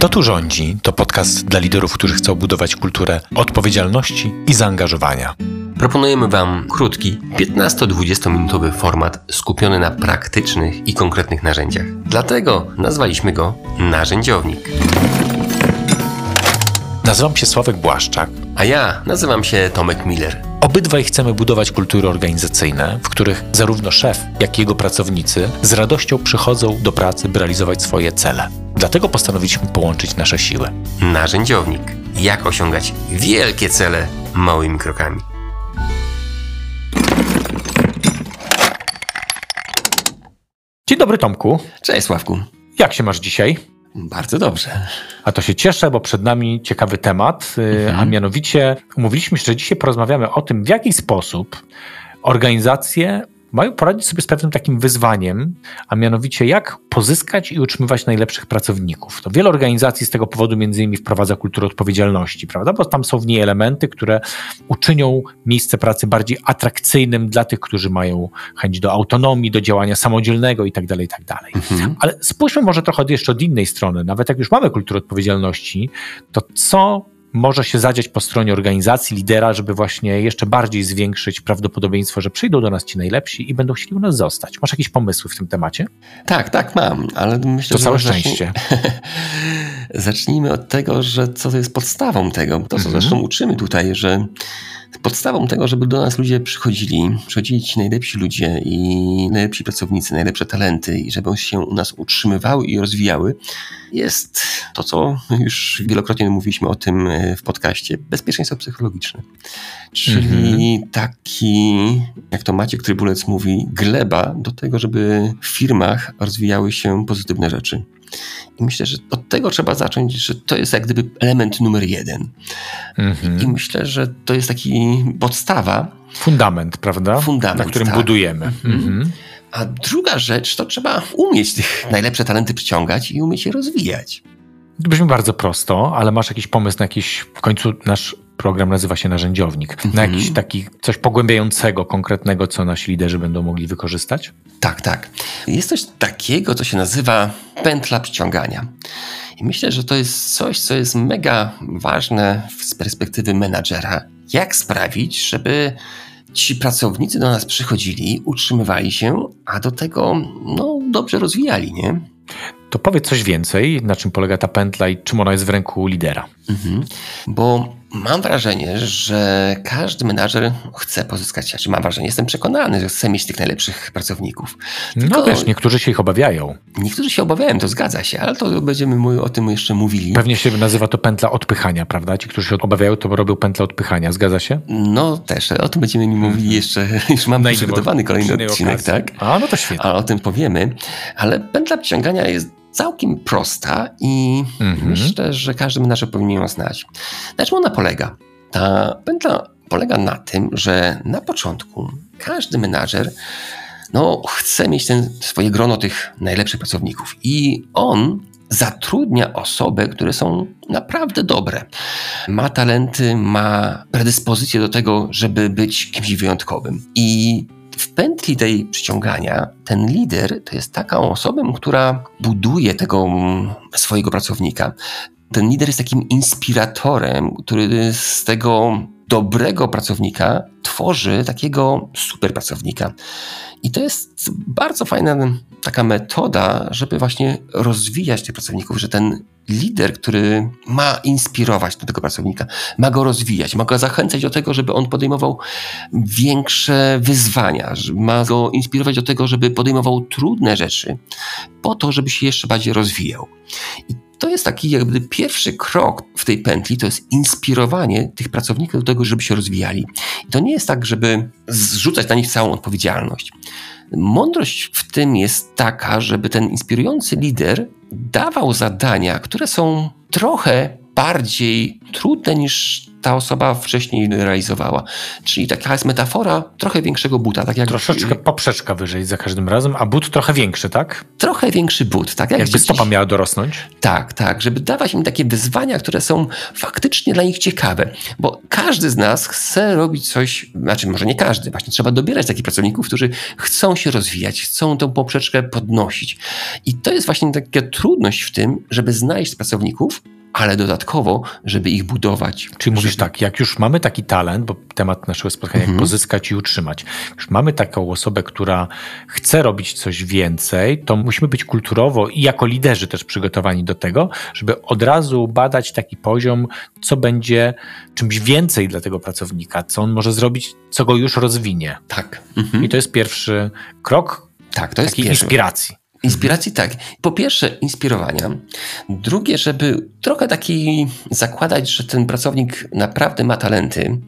Kto tu rządzi? To podcast dla liderów, którzy chcą budować kulturę odpowiedzialności i zaangażowania. Proponujemy Wam krótki, 15-20 minutowy format skupiony na praktycznych i konkretnych narzędziach. Dlatego nazwaliśmy go Narzędziownik. Nazywam się Sławek Błaszczak. A ja nazywam się Tomek Miller. Obydwaj chcemy budować kultury organizacyjne, w których zarówno szef, jak i jego pracownicy z radością przychodzą do pracy, by realizować swoje cele. Dlatego postanowiliśmy połączyć nasze siły. Narzędziownik. Jak osiągać wielkie cele małymi krokami. Dzień dobry, Tomku. Cześć Sławku. Jak się masz dzisiaj? Bardzo dobrze. A to się cieszę, bo przed nami ciekawy temat, y, Mhm. a mianowicie umówiliśmy się, że dzisiaj porozmawiamy o tym, w jaki sposób organizacje mają poradzić sobie z pewnym takim wyzwaniem, a mianowicie jak pozyskać i utrzymywać najlepszych pracowników. To wiele organizacji z tego powodu między innymi wprowadza kulturę odpowiedzialności, prawda? Bo tam są w niej elementy, które uczynią miejsce pracy bardziej atrakcyjnym dla tych, którzy mają chęć do autonomii, do działania samodzielnego itd. itd. Mhm. Ale spójrzmy może trochę jeszcze od innej strony. Nawet jak już mamy kulturę odpowiedzialności, to co może się zadziać po stronie organizacji, lidera, żeby właśnie jeszcze bardziej zwiększyć prawdopodobieństwo, że przyjdą do nas ci najlepsi i będą chcieli u nas zostać? Masz jakieś pomysły w tym temacie? Tak, tak, mam, ale myślę, To że całe szczęście. Zacznijmy od tego, że co to jest podstawą tego. To, co Mhm. zresztą uczymy tutaj, że podstawą tego, żeby do nas ludzie przychodzili, przychodzili ci najlepsi ludzie i najlepsi pracownicy, najlepsze talenty i żeby się u nas utrzymywały i rozwijały, jest to, co już wielokrotnie mówiliśmy o tym e, w podcaście, bezpieczeństwo psychologiczne. Czyli taki, jak to Maciek Trybulec mówi, gleba do tego, żeby w firmach rozwijały się pozytywne rzeczy. I myślę, że od tego trzeba zacząć, że to jest jak gdyby element numer jeden. I Mhm. myślę, że to jest taki podstawa. Fundament, prawda? Fundament, Na którym tak. budujemy. Mhm. Mhm. A druga rzecz, to trzeba umieć tych najlepsze talenty przyciągać i umieć je rozwijać. To brzmi bardzo prosto, ale masz jakiś pomysł na jakiś, w końcu nasz program nazywa się Narzędziownik, na Mhm. jakiś taki coś pogłębiającego, konkretnego, co nasi liderzy będą mogli wykorzystać? Tak, tak. Jest coś takiego, co się nazywa pętla przyciągania. I myślę, że to jest coś, co jest mega ważne z perspektywy menadżera. Jak sprawić, żeby ci pracownicy do nas przychodzili, utrzymywali się, a do tego no, dobrze rozwijali, nie? To powiedz coś więcej, na czym polega ta pętla i czym ona jest w ręku lidera. Mhm. Bo mam wrażenie, że każdy menadżer chce pozyskać, znaczy mam wrażenie, jestem przekonany, że chce mieć tych najlepszych pracowników. No Tylko- wiesz, niektórzy się ich obawiają. Niektórzy się obawiają, to zgadza się, ale to będziemy o tym jeszcze mówili. Pewnie się nazywa to pętla odpychania, prawda? Ci, którzy się obawiają, to robią pętlę odpychania. Zgadza się? No też, o tym będziemy mówili jeszcze, już mam przygotowany kolejny odcinek, okazji. tak? A, no to świetnie. A o tym powiemy, ale pętla przyciągania jest całkiem prosta i Mhm. myślę, że każdy menadżer powinien ją znać. Na czym ona polega? Ta pętla polega na tym, że na początku każdy menadżer no, chce mieć ten, swoje grono tych najlepszych pracowników i on zatrudnia osoby, które są naprawdę dobre. Ma talenty, ma predyspozycję do tego, żeby być kimś wyjątkowym. I w pętli tej przyciągania ten lider to jest taką osobą, która buduje tego mm, swojego pracownika. Ten lider jest takim inspiratorem, który z tego dobrego pracownika tworzy takiego super pracownika. I to jest bardzo fajna taka metoda, żeby właśnie rozwijać tych pracowników, że ten lider, który ma inspirować tego pracownika, ma go rozwijać, ma go zachęcać do tego, żeby on podejmował większe wyzwania, ma go inspirować do tego, żeby podejmował trudne rzeczy, po to, żeby się jeszcze bardziej rozwijał. I to jest taki jakby pierwszy krok w tej pętli, to jest inspirowanie tych pracowników do tego, żeby się rozwijali. I to nie jest tak, żeby zrzucać na nich całą odpowiedzialność. Mądrość w tym jest taka, żeby ten inspirujący lider dawał zadania, które są trochę bardziej trudne niż ta osoba wcześniej realizowała. Czyli taka jest metafora trochę większego buta. Tak jak Troszeczkę poprzeczka wyżej za każdym razem, a but trochę większy, tak? Trochę większy but, tak? Jak Jakby stopa miała dorosnąć? Tak, tak, żeby dawać im takie wyzwania, które są faktycznie dla nich ciekawe. Bo każdy z nas chce robić coś, znaczy może nie każdy, właśnie trzeba dobierać takich pracowników, którzy chcą się rozwijać, chcą tą poprzeczkę podnosić. I to jest właśnie taka trudność w tym, żeby znaleźć pracowników, ale dodatkowo, żeby ich budować. Czyli mówisz tak, jak już mamy taki talent, bo temat naszego spotkania, jak mhm. pozyskać i utrzymać, już mamy taką osobę, która chce robić coś więcej, to musimy być kulturowo i jako liderzy też przygotowani do tego, żeby od razu badać taki poziom, co będzie czymś więcej dla tego pracownika, co on może zrobić, co go już rozwinie. Tak. Mhm. I to jest pierwszy krok tak, to jest pierwszy. inspiracji. Inspiracji tak. Po pierwsze, inspirowania. Drugie, żeby trochę taki zakładać, że ten pracownik naprawdę ma talenty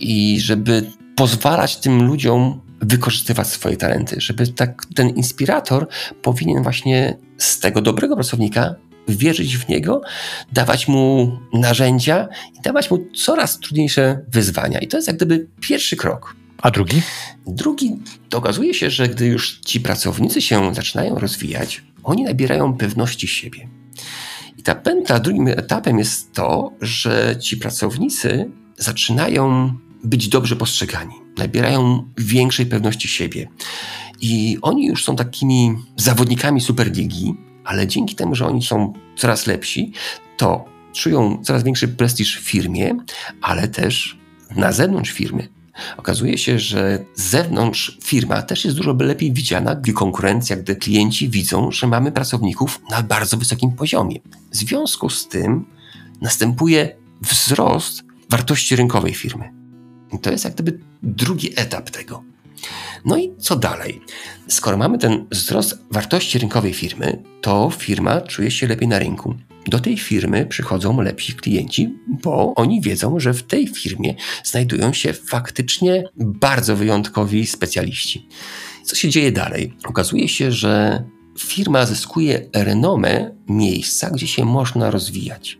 i żeby pozwalać tym ludziom wykorzystywać swoje talenty, żeby tak ten inspirator powinien właśnie z tego dobrego pracownika wierzyć w niego, dawać mu narzędzia i dawać mu coraz trudniejsze wyzwania. I to jest jak gdyby pierwszy krok. A drugi? Drugi, to okazuje się, że gdy już ci pracownicy się zaczynają rozwijać, oni nabierają pewności siebie. I ta pętla drugim etapem jest to, że ci pracownicy zaczynają być dobrze postrzegani, nabierają większej pewności siebie. I oni już są takimi zawodnikami Superligi, ale dzięki temu, że oni są coraz lepsi, to czują coraz większy prestiż w firmie, ale też na zewnątrz firmy Okazuje się, że z zewnątrz firma też jest dużo lepiej widziana, gdy konkurencja, gdy klienci widzą, że mamy pracowników na bardzo wysokim poziomie. W związku z tym następuje wzrost wartości rynkowej firmy. I to jest jak gdyby drugi etap tego. No i co dalej? Skoro mamy ten wzrost wartości rynkowej firmy, to firma czuje się lepiej na rynku. Do tej firmy przychodzą lepsi klienci, bo oni wiedzą, że w tej firmie znajdują się faktycznie bardzo wyjątkowi specjaliści. Co się dzieje dalej? Okazuje się, że firma zyskuje renomę miejsca, gdzie się można rozwijać.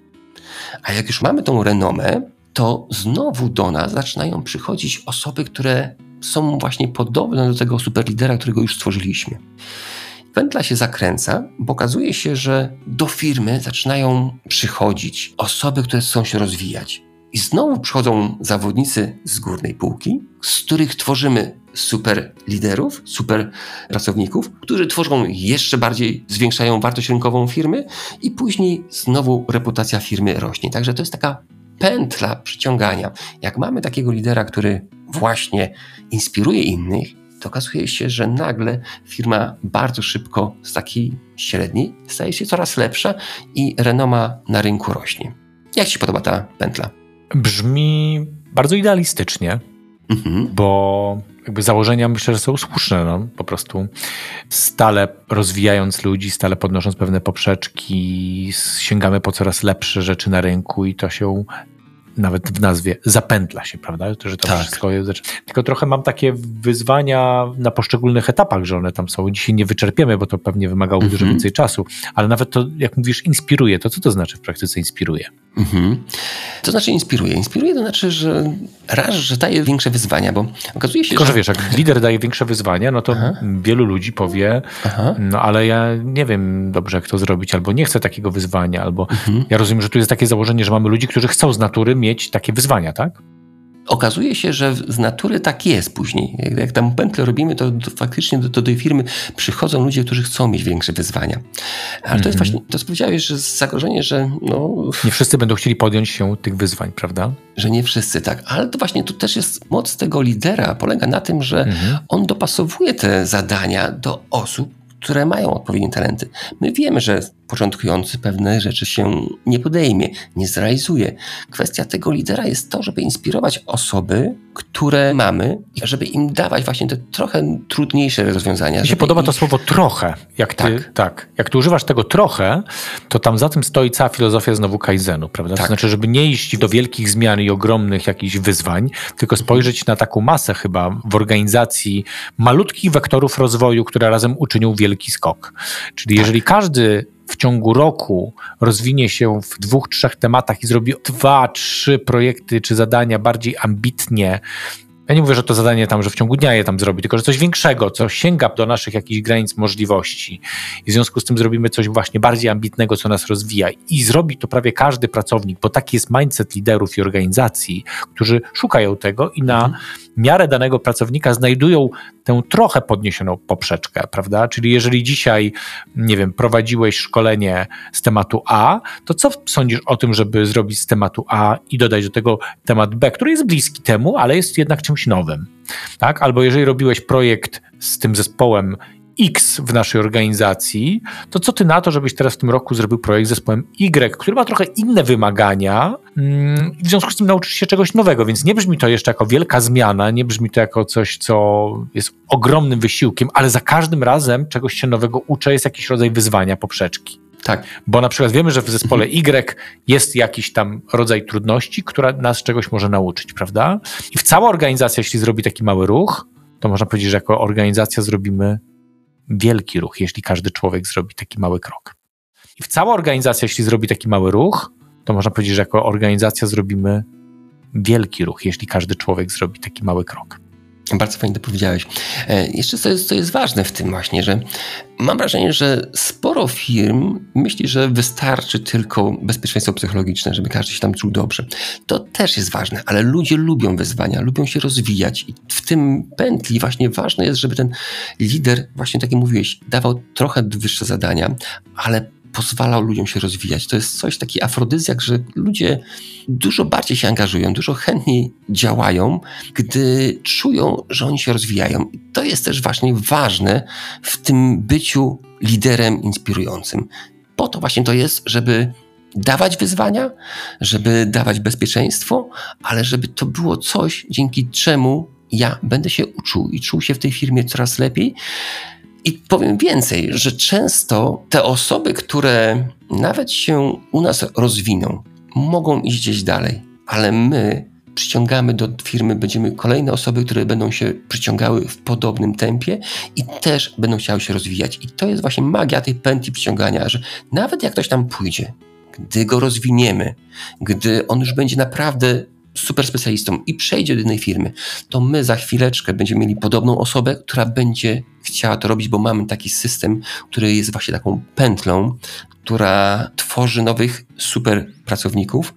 A jak już mamy tą renomę, to znowu do nas zaczynają przychodzić osoby, które są właśnie podobne do tego superlidera, którego już stworzyliśmy. Pętla się zakręca, bo okazuje się, że do firmy zaczynają przychodzić osoby, które chcą się rozwijać. I znowu przychodzą zawodnicy z górnej półki, z których tworzymy super liderów, super pracowników, którzy tworzą jeszcze bardziej, zwiększają wartość rynkową firmy i później znowu reputacja firmy rośnie. Także to jest taka pętla przyciągania. Jak mamy takiego lidera, który właśnie inspiruje innych, to okazuje się, że nagle firma bardzo szybko z takiej średniej staje się coraz lepsza i renoma na rynku rośnie. Jak Ci podoba ta pętla? Brzmi bardzo idealistycznie, mhm. bo jakby założenia myślę, że są słuszne. No. Po prostu stale rozwijając ludzi, stale podnosząc pewne poprzeczki, sięgamy po coraz lepsze rzeczy na rynku i to się nawet w nazwie zapętla się, prawda? Że to tak. wszystko jest. Tylko trochę mam takie wyzwania na poszczególnych etapach, że one tam są. Dzisiaj nie wyczerpiemy, bo to pewnie wymagało mm -hmm. dużo mhm. więcej czasu, ale nawet to, jak mówisz, inspiruje, to co to znaczy w praktyce inspiruje? -hmm. To znaczy inspiruje. Inspiruje to znaczy, że raz, że daje większe wyzwania, bo okazuje się, Tylko, że... że wiesz, jak lider daje większe wyzwania, no to Aha. wielu ludzi powie, Aha. no ale ja nie wiem dobrze, jak to zrobić, albo nie chcę takiego wyzwania, albo mhm. ja rozumiem, że tu jest takie założenie, że mamy ludzi, którzy chcą z natury mieć takie wyzwania, tak? Okazuje się, że z natury tak jest później. Jak, jak tam pętlę robimy, to, to faktycznie do, do, tej firmy przychodzą ludzie, którzy chcą mieć większe wyzwania. Ale mm -hmm. to jest mhm. właśnie, to powiedziałeś, że zagrożenie, że no... Nie wszyscy będą chcieli podjąć się tych wyzwań, prawda? Że nie wszyscy, tak. Ale to właśnie tu też jest moc tego lidera, polega na tym, że mm -hmm. on dopasowuje te zadania do osób, które mają odpowiednie talenty. My wiemy, że początkujący pewne rzeczy się nie podejmie, nie zrealizuje. Kwestia tego lidera jest to, żeby inspirować osoby, które mamy, żeby im dawać właśnie te trochę trudniejsze rozwiązania. Mi się podoba to słowo trochę. Jak ty, tak. tak. Jak ty używasz tego trochę, to tam za tym stoi cała filozofia znowu Kaizenu, prawda? Tak. To znaczy, żeby nie iść do wielkich zmian i ogromnych jakichś wyzwań, tylko spojrzeć na taką masę chyba w organizacji malutkich wektorów rozwoju, które razem uczynią wielki skok. Czyli tak. jeżeli każdy w ciągu roku rozwinie się w dwóch, trzech tematach i zrobi dwa, trzy projekty czy zadania bardziej ambitnie, ja nie mówię, że to zadanie tam, że w ciągu dnia je tam zrobi, tylko że coś większego, co sięga do naszych jakichś granic możliwości. I w związku z tym zrobimy coś właśnie bardziej ambitnego, co nas rozwija. I zrobi to prawie każdy pracownik, bo taki jest mindset liderów i organizacji, którzy szukają tego i na mhm. miarę danego pracownika znajdują tę trochę podniesioną poprzeczkę, prawda? Czyli jeżeli dzisiaj, nie wiem, prowadziłeś szkolenie z tematu A, to co sądzisz o tym, żeby zrobić z tematu A i dodać do tego temat B, który jest bliski temu, ale jest jednak czymś nowym, tak? Albo jeżeli robiłeś projekt z tym zespołem X w naszej organizacji, to co ty na to, żebyś teraz w tym roku zrobił projekt z zespołem Y, który ma trochę inne wymagania mm, i w związku z tym nauczysz się czegoś nowego, więc nie brzmi to jeszcze jako wielka zmiana, nie brzmi to jako coś, co jest ogromnym wysiłkiem, ale za każdym razem czegoś się nowego uczę, jest jakiś rodzaj wyzwania, poprzeczki. Tak. Bo na przykład wiemy, że w zespole. Y jest jakiś tam rodzaj trudności, która nas czegoś może nauczyć, prawda? I w cała organizacja, jeśli zrobi taki mały ruch, to można powiedzieć, że jako organizacja zrobimy wielki ruch, jeśli każdy człowiek zrobi taki mały krok. I cała organizacja, jeśli zrobi taki mały ruch, to można powiedzieć, że jako organizacja zrobimy wielki ruch, jeśli każdy człowiek zrobi taki mały krok. Bardzo fajnie to powiedziałeś. E, jeszcze co jest, co jest ważne w tym właśnie, że mam wrażenie, że sporo firm myśli, że wystarczy tylko bezpieczeństwo psychologiczne, żeby każdy się tam czuł dobrze. To też jest ważne, ale ludzie lubią wyzwania, lubią się rozwijać i w tym pętli właśnie ważne jest, żeby ten lider, właśnie tak jak mówiłeś, dawał trochę wyższe zadania, ale pozwalał ludziom się rozwijać. To jest coś, taki afrodyzjak, że ludzie dużo bardziej się angażują, dużo chętniej działają, gdy czują, że oni się rozwijają. I to jest też właśnie ważne w tym byciu liderem inspirującym. Po to właśnie to jest, żeby dawać wyzwania, żeby dawać bezpieczeństwo, ale żeby to było coś, dzięki czemu ja będę się uczył i czuł się w tej firmie coraz lepiej, i powiem więcej, że często te osoby, które nawet się u nas rozwiną, mogą iść gdzieś dalej, ale my przyciągamy do firmy, będziemy kolejne osoby, które będą się przyciągały w podobnym tempie i też będą chciały się rozwijać. I to jest właśnie magia tej pętli przyciągania, że nawet jak ktoś tam pójdzie, gdy go rozwiniemy, gdy on już będzie naprawdę super specjalistą i przejdzie do innej firmy, to my za chwileczkę będziemy mieli podobną osobę, która będzie chciała to robić, bo mamy taki system, który jest właśnie taką pętlą, która tworzy nowych super pracowników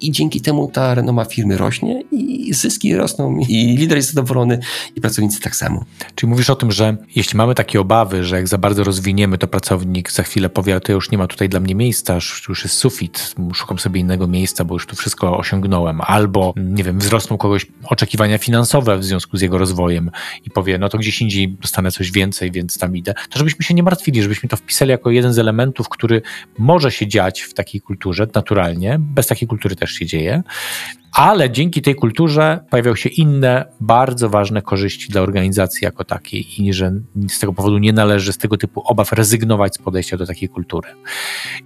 i dzięki temu ta renoma firmy rośnie i zyski rosną i lider jest zadowolony i pracownicy tak samo. Czyli mówisz o tym, że jeśli mamy takie obawy, że jak za bardzo rozwiniemy, to pracownik za chwilę powie, to już nie ma tutaj dla mnie miejsca, już jest sufit, szukam sobie innego miejsca, bo już tu wszystko osiągnąłem, albo nie wiem, wzrosną kogoś oczekiwania finansowe w związku z jego rozwojem i powie, no to gdzieś indziej dostanę coś więcej, więc tam idę, to żebyśmy się nie martwili, żebyśmy to wpisali jako jeden z elementów, który może się dziać w takiej kulturze naturalnie, bez takiej kultury też się dzieje, ale dzięki tej kulturze pojawiają się inne, bardzo ważne korzyści dla organizacji jako takiej i że z tego powodu nie należy z tego typu obaw rezygnować z podejścia do takiej kultury.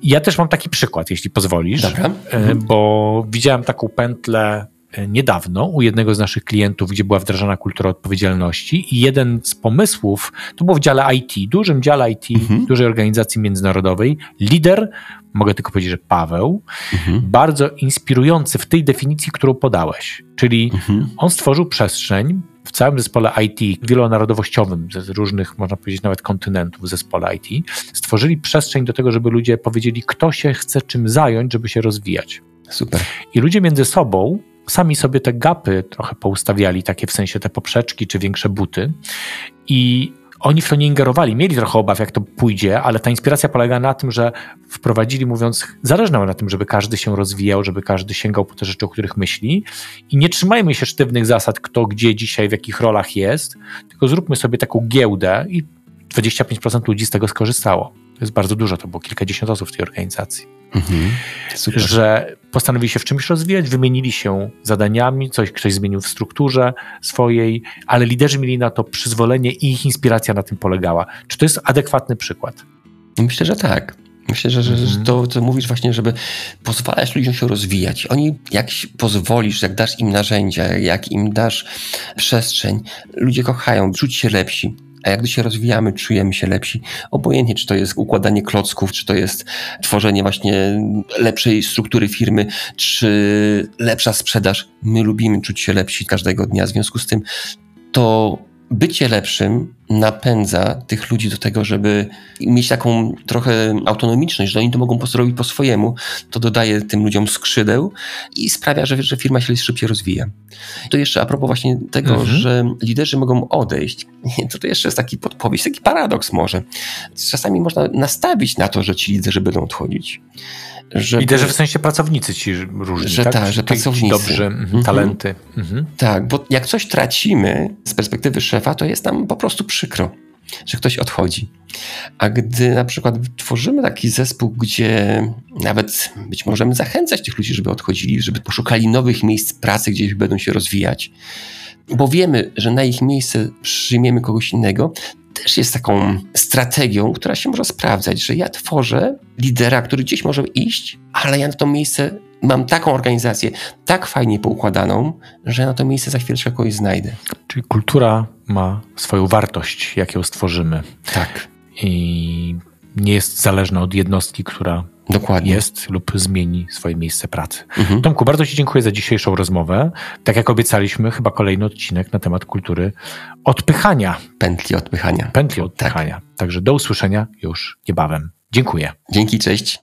ja też mam taki przykład, jeśli pozwolisz, Dobra. E, bo widziałem taką pętlę niedawno u jednego z naszych klientów, gdzie była wdrażana kultura odpowiedzialności i jeden z pomysłów, to było w dziale IT, dużym dziale IT, mhm. dużej organizacji międzynarodowej, lider, mogę tylko powiedzieć, że Paweł, mhm. bardzo inspirujący w tej definicji, którą podałeś. Czyli mhm. on stworzył przestrzeń w całym zespole IT, wielonarodowościowym, z różnych, można powiedzieć, nawet kontynentów w zespole IT, stworzyli przestrzeń do tego, żeby ludzie powiedzieli, kto się chce czym zająć, żeby się rozwijać. Super. I ludzie między sobą sami sobie te gapy trochę poustawiali, takie w sensie te poprzeczki czy większe buty. I oni w to nie ingerowali, mieli trochę obaw, jak to pójdzie, ale ta inspiracja polega na tym, że wprowadzili, mówiąc, zależy nam na tym, żeby każdy się rozwijał, żeby każdy sięgał po te rzeczy, o których myśli i nie trzymajmy się sztywnych zasad, kto gdzie dzisiaj, w jakich rolach jest, tylko zróbmy sobie taką giełdę i 25% ludzi z tego skorzystało. To jest bardzo dużo, to było kilkadziesiąt osób w tej organizacji. Mhm, że postanowili się w czymś rozwijać, wymienili się zadaniami, coś ktoś zmienił w strukturze swojej, ale liderzy mieli na to przyzwolenie i ich inspiracja na tym polegała. Czy to jest adekwatny przykład? Myślę, że tak. Myślę, że, że mhm. to, co mówisz właśnie, żeby pozwalać ludziom się rozwijać. Oni, jak pozwolisz, jak dasz im narzędzia, jak im dasz przestrzeń, ludzie kochają, czuć się lepsi a jak gdy się rozwijamy, czujemy się lepsi. Obojętnie, czy to jest układanie klocków, czy to jest tworzenie właśnie lepszej struktury firmy, czy lepsza sprzedaż. My lubimy czuć się lepsi każdego dnia. W związku z tym to bycie lepszym napędza tych ludzi do tego, żeby mieć taką trochę autonomiczność, że oni to mogą zrobić po swojemu, to dodaje tym ludziom skrzydeł i sprawia, że, że firma się szybciej rozwija. To jeszcze a propos właśnie tego, mhm. że liderzy mogą odejść, to to jeszcze jest taki podpowiedź, taki paradoks może. Czasami można nastawić na to, że ci liderzy będą odchodzić. Żeby, Liderzy w sensie pracownicy ci różni, że tak? Ta, że pracownicy. Dobrzy, mhm. talenty. Mhm. Tak, bo jak coś tracimy z perspektywy szefa, to jest nam po prostu przykro, że ktoś odchodzi. A gdy na przykład tworzymy taki zespół, gdzie nawet być możemy zachęcać tych ludzi, żeby odchodzili, żeby poszukali nowych miejsc pracy, gdzie będą się rozwijać, bo wiemy, że na ich miejsce przyjmiemy kogoś innego, też jest taką strategią, która się może sprawdzać, że ja tworzę lidera, który gdzieś może iść, ale ja na to miejsce mam taką organizację, tak fajnie poukładaną, że na to miejsce za chwileczkę kogoś znajdę. Czyli kultura ma swoją wartość, jak ją stworzymy. Tak. I nie jest zależna od jednostki, która Dokładnie. jest lub zmieni swoje miejsce pracy. Mhm. Tomku, bardzo Ci dziękuję za dzisiejszą rozmowę. Tak jak obiecaliśmy, chyba kolejny odcinek na temat kultury odpychania. Pętli odpychania. Pętli odpychania. Tak. Także do usłyszenia już niebawem. Dziękuję. Dzięki, cześć.